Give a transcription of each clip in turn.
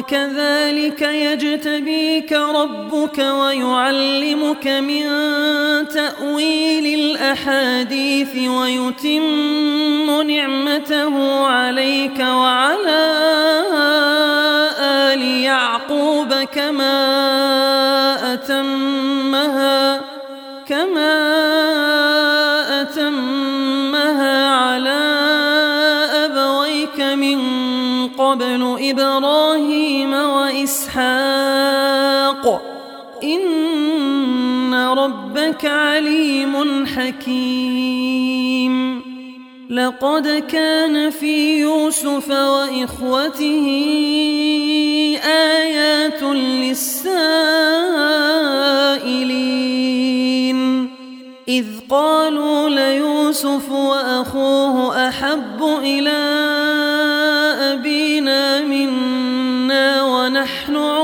وكذلك يجتبيك ربك ويعلمك من تأويل الأحاديث ويتم نعمته عليك وعلى آل يعقوب كما أتمها كما على أبويك من قبل إبراهيم وإسحاق إن ربك عليم حكيم. لقد كان في يوسف وإخوته آيات للسائلين. إذ قالوا ليوسف وأخوه أحب إلى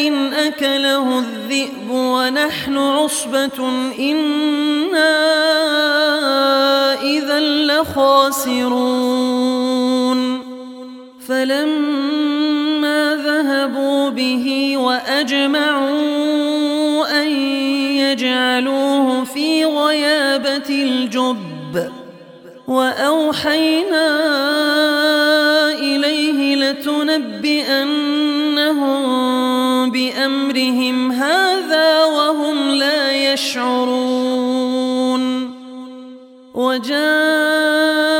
لئن أكله الذئب ونحن عصبة إنا إذا لخاسرون. فلما ذهبوا به وأجمعوا أن يجعلوه في غيابة الجب وأوحينا إليه لتنبئنهم بأمرهم هذا وهم لا يشعرون. وجاءوا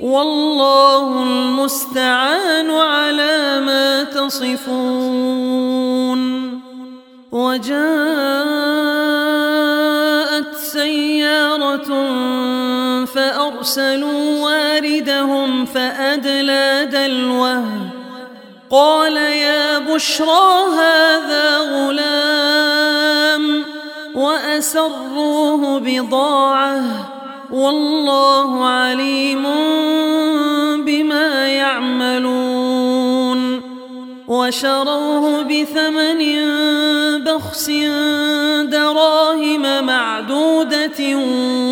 والله المستعان على ما تصفون. وجاءت سيارة فأرسلوا واردهم فأدلى دلوه. قال يا بشرى هذا غلام وأسروه بضاعة. والله عليم بما يعملون. وشروه بثمن بخس دراهم معدودة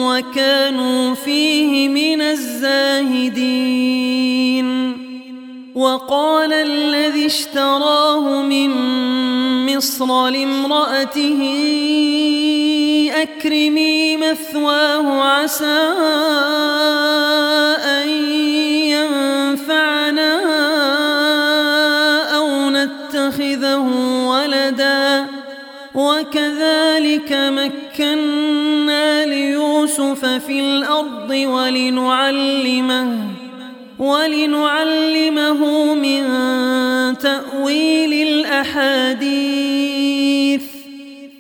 وكانوا فيه من الزاهدين. وقال الذي اشتراه من مصر لامرأته أكرمي مثواه عسى أن ينفعنا أو نتخذه ولدا. وكذلك مكنا ليوسف في الأرض ولنعلمه ولنعلمه من تأويل الأحاديث.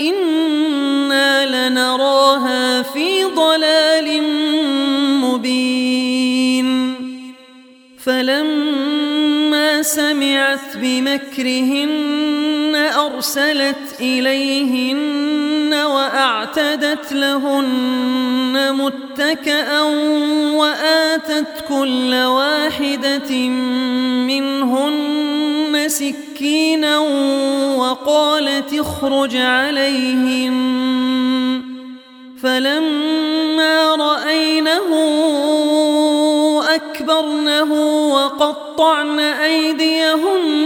إنا لنراها في ضلال مبين فلما سمعت بمكرهن أرسلت إليهن وأعتدت لهن متكأ وآتت كل واحدة منهن سكينا وقالت اخرج عليهن فلما رأينه أكبرنه وقطعن أيديهن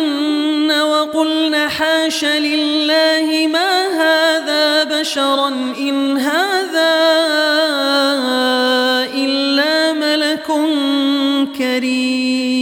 وقلن حاش لله ما هذا بشرا إن هذا إلا ملك كريم.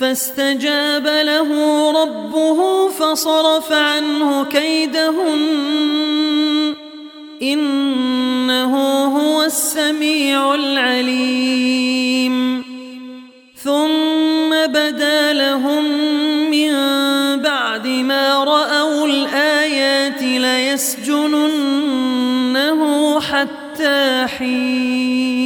فاستجاب له ربه فصرف عنه كيدهن. إنه هو السميع العليم. ثم بدا لهم من بعد ما رأوا الآيات ليسجننه حتى حين.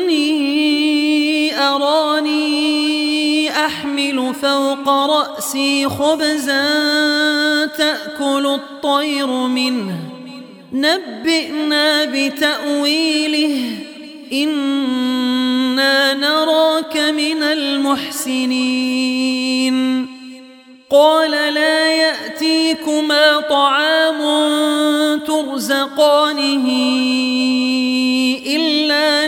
أحمل فوق رأسي خبزا تأكل الطير منه. نبئنا بتأويله. إنا نراك من المحسنين. قال لا يأتيكما طعام ترزقانه إلا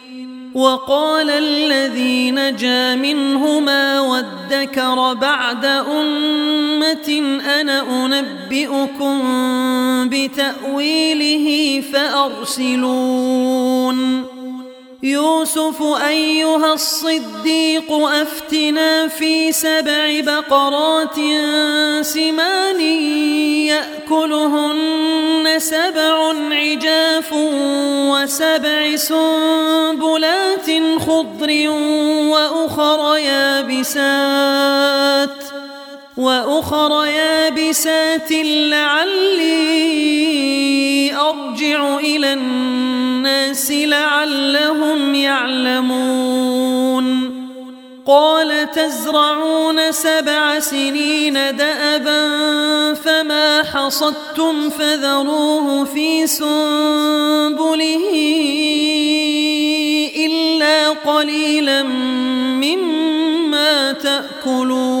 وقال الذي نجا منهما وادكر بعد أمة أنا أنبئكم بتأويله فأرسلون. يوسف أيها الصديق أفتنا في سبع بقرات سمان يأكلهن سبع عجاف وسبع سنبلات خضر وأخر يابسات وأخر يابسات لعلي أرجع إلى الناس لعلهم يعلمون. قال تزرعون سبع سنين دأبا فما حصدتم فذروه في سنبله إلا قليلا مما تأكلون.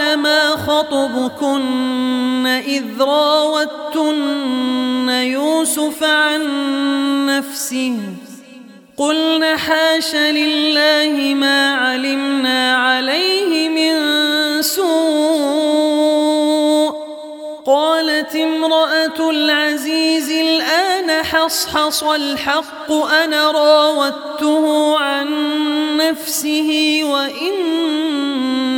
ما خطبكن إذ راوتن يوسف عن نفسه قلن حاش لله ما علمنا عليه من سوء قالت امرأة العزيز الآن حصحص الحق أنا راودته عن نفسه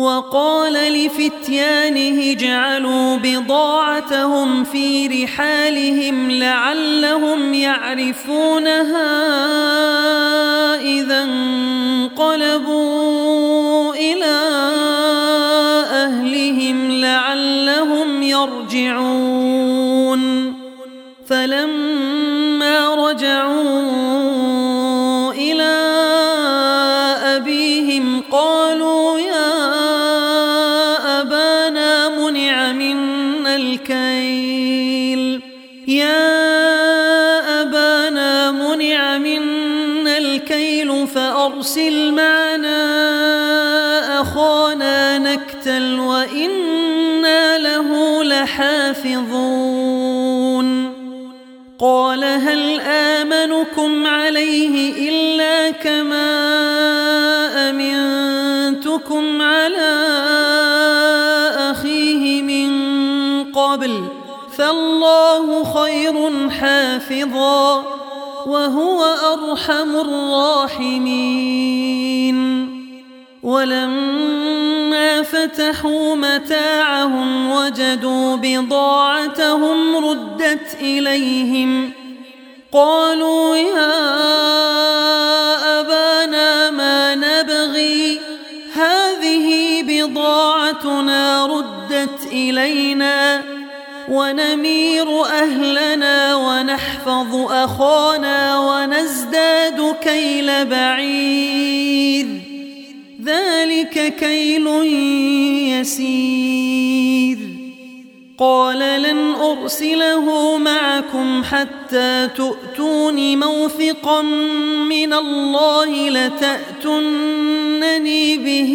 وقال لفتيانه اجعلوا بضاعتهم في رحالهم لعلهم يعرفونها إذا انقلبوا إلى أهلهم لعلهم يرجعون. فلما رجعوا يا أبانا منع منا الكيل فأرسل معنا أخانا نكتل وإنا له لحافظون. قال هل آمنكم عليه إلا كما فالله خير حافظا وهو أرحم الراحمين. ولما فتحوا متاعهم وجدوا بضاعتهم ردت إليهم قالوا يا أبانا ما نبغي؟ هذه بضاعتنا ردت إلينا. ونمير أهلنا ونحفظ أخانا ونزداد كيل بعير. ذلك كيل يسير. قال لن أرسله معكم حتى تؤتون موثقا من الله لتأتنني به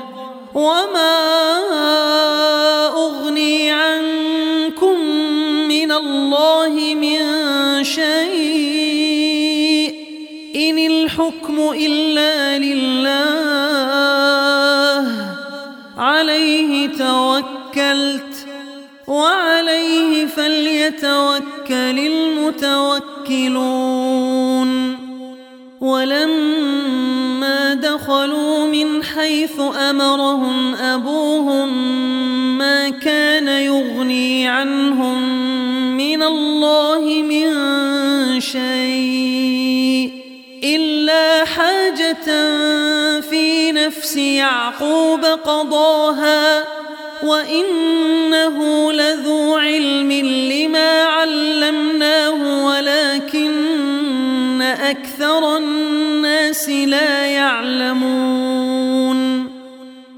وما أغني عنكم من الله من شيء إن الحكم إلا لله عليه توكلت وعليه فليتوكل المتوكلون من حيث أمرهم أبوهم ما كان يغني عنهم من الله من شيء إلا حاجة في نفس يعقوب قضاها وإنه لذو علم لما علمناه ولكن أكثر الناس لا يعلمون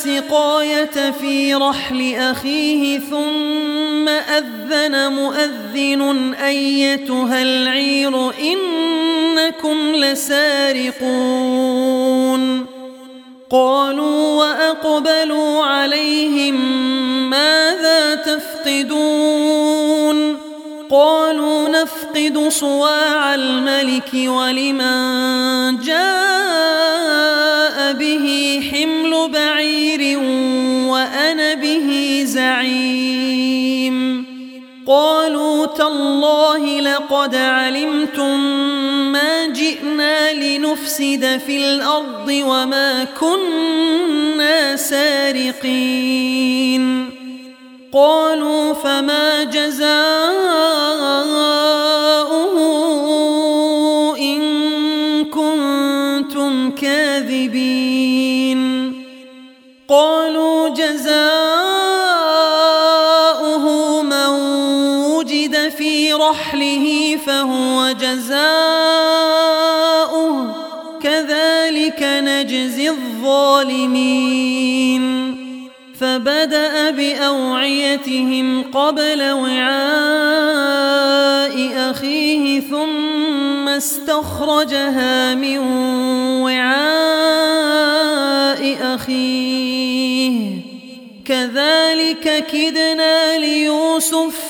السقاية في رحل أخيه ثم أذن مؤذن أيتها العير إنكم لسارقون. قالوا وأقبلوا عليهم ماذا تفقدون؟ قالوا نفقد صواع الملك ولمن جاء تالله لقد علمتم ما جئنا لنفسد في الأرض وما كنا سارقين. قالوا فما جزاؤه فهو جزاؤه كذلك نجزي الظالمين فبدأ بأوعيتهم قبل وعاء أخيه ثم استخرجها من وعاء أخيه كذلك كدنا ليوسف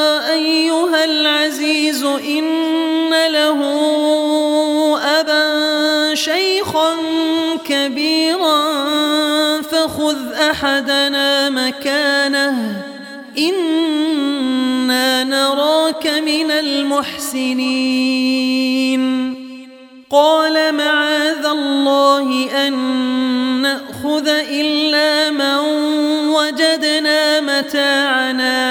إن له أبا شيخا كبيرا فخذ أحدنا مكانه إنا نراك من المحسنين قال معاذ الله أن نأخذ إلا من وجدنا متاعنا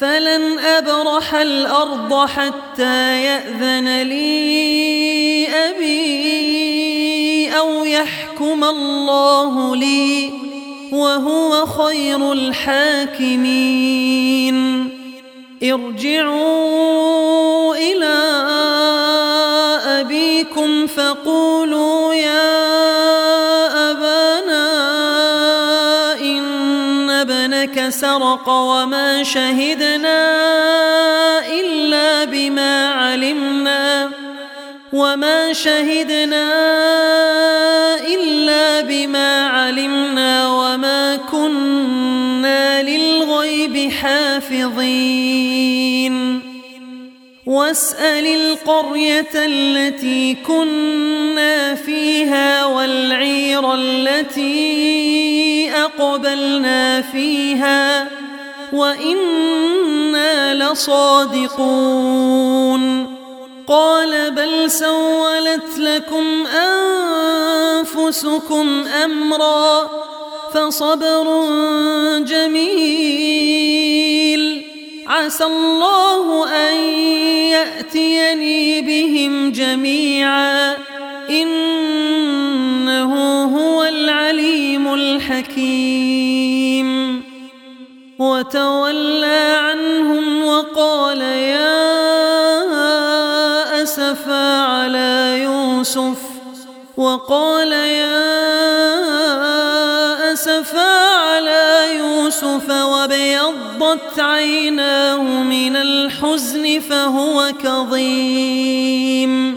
فلن أبرح الأرض حتى يأذن لي أبي أو يحكم الله لي وهو خير الحاكمين. ارجعوا إلى أبيكم فقولوا يا سرق وما شهدنا إلا بما علمنا وما شهدنا إلا بما علمنا وما كنا للغيب حافظين. واسأل القرية التي كنا فيها والعير التي أقبلنا فيها وإنا لصادقون. قال بل سولت لكم أنفسكم أمرا فصبر جميل. عسى الله أن يأتيني بهم جميعا. إنه العليم الحكيم. وتولى عنهم وقال يا أسفا على يوسف. وقال يا أسفا على يوسف وابيضت عيناه من الحزن فهو كظيم.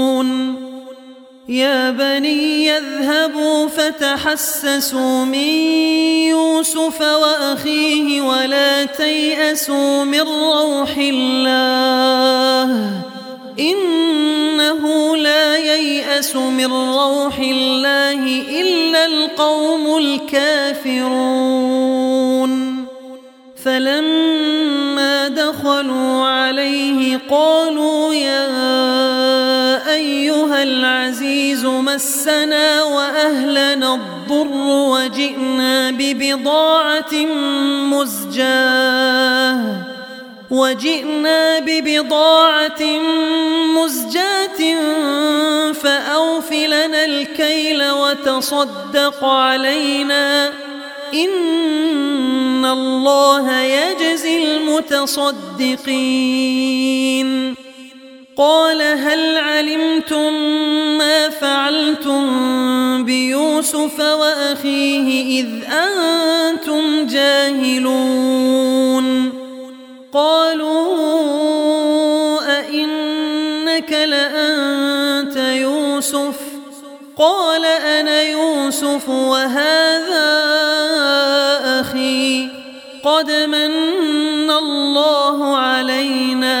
يا بني يذهبوا فتحسسوا من يوسف وأخيه ولا تيأسوا من روح الله إنه لا ييأس من روح الله إلا القوم الكافرون. فلما دخلوا عليه قالوا يا أيها العزيز مسنا وأهلنا الضر وجئنا ببضاعة مزجاة. وجئنا ببضاعة مزجاة فأوف لنا الكيل وتصدق علينا. إن الله يجزي المتصدقين. قال هل علمتم ما فعلتم بيوسف وأخيه إذ أنتم جاهلون؟ قالوا أئنك لأنت يوسف؟ قال أنا يوسف وهذا أخي قد من الله علينا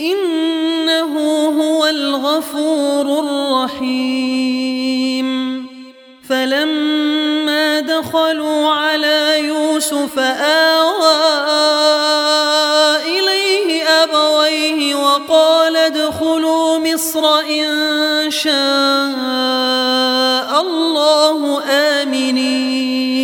إنه هو الغفور الرحيم. فلما دخلوا على يوسف آوى إليه أبويه وقال ادخلوا مصر إن شاء الله آمنين.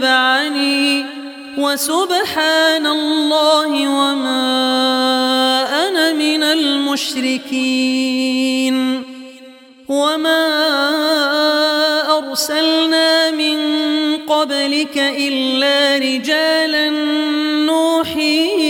اتبعني. وسبحان الله وما أنا من المشركين. وما أرسلنا من قبلك إلا رجالا نوحي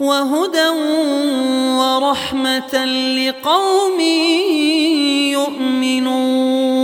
وهدى ورحمة لقوم يؤمنون.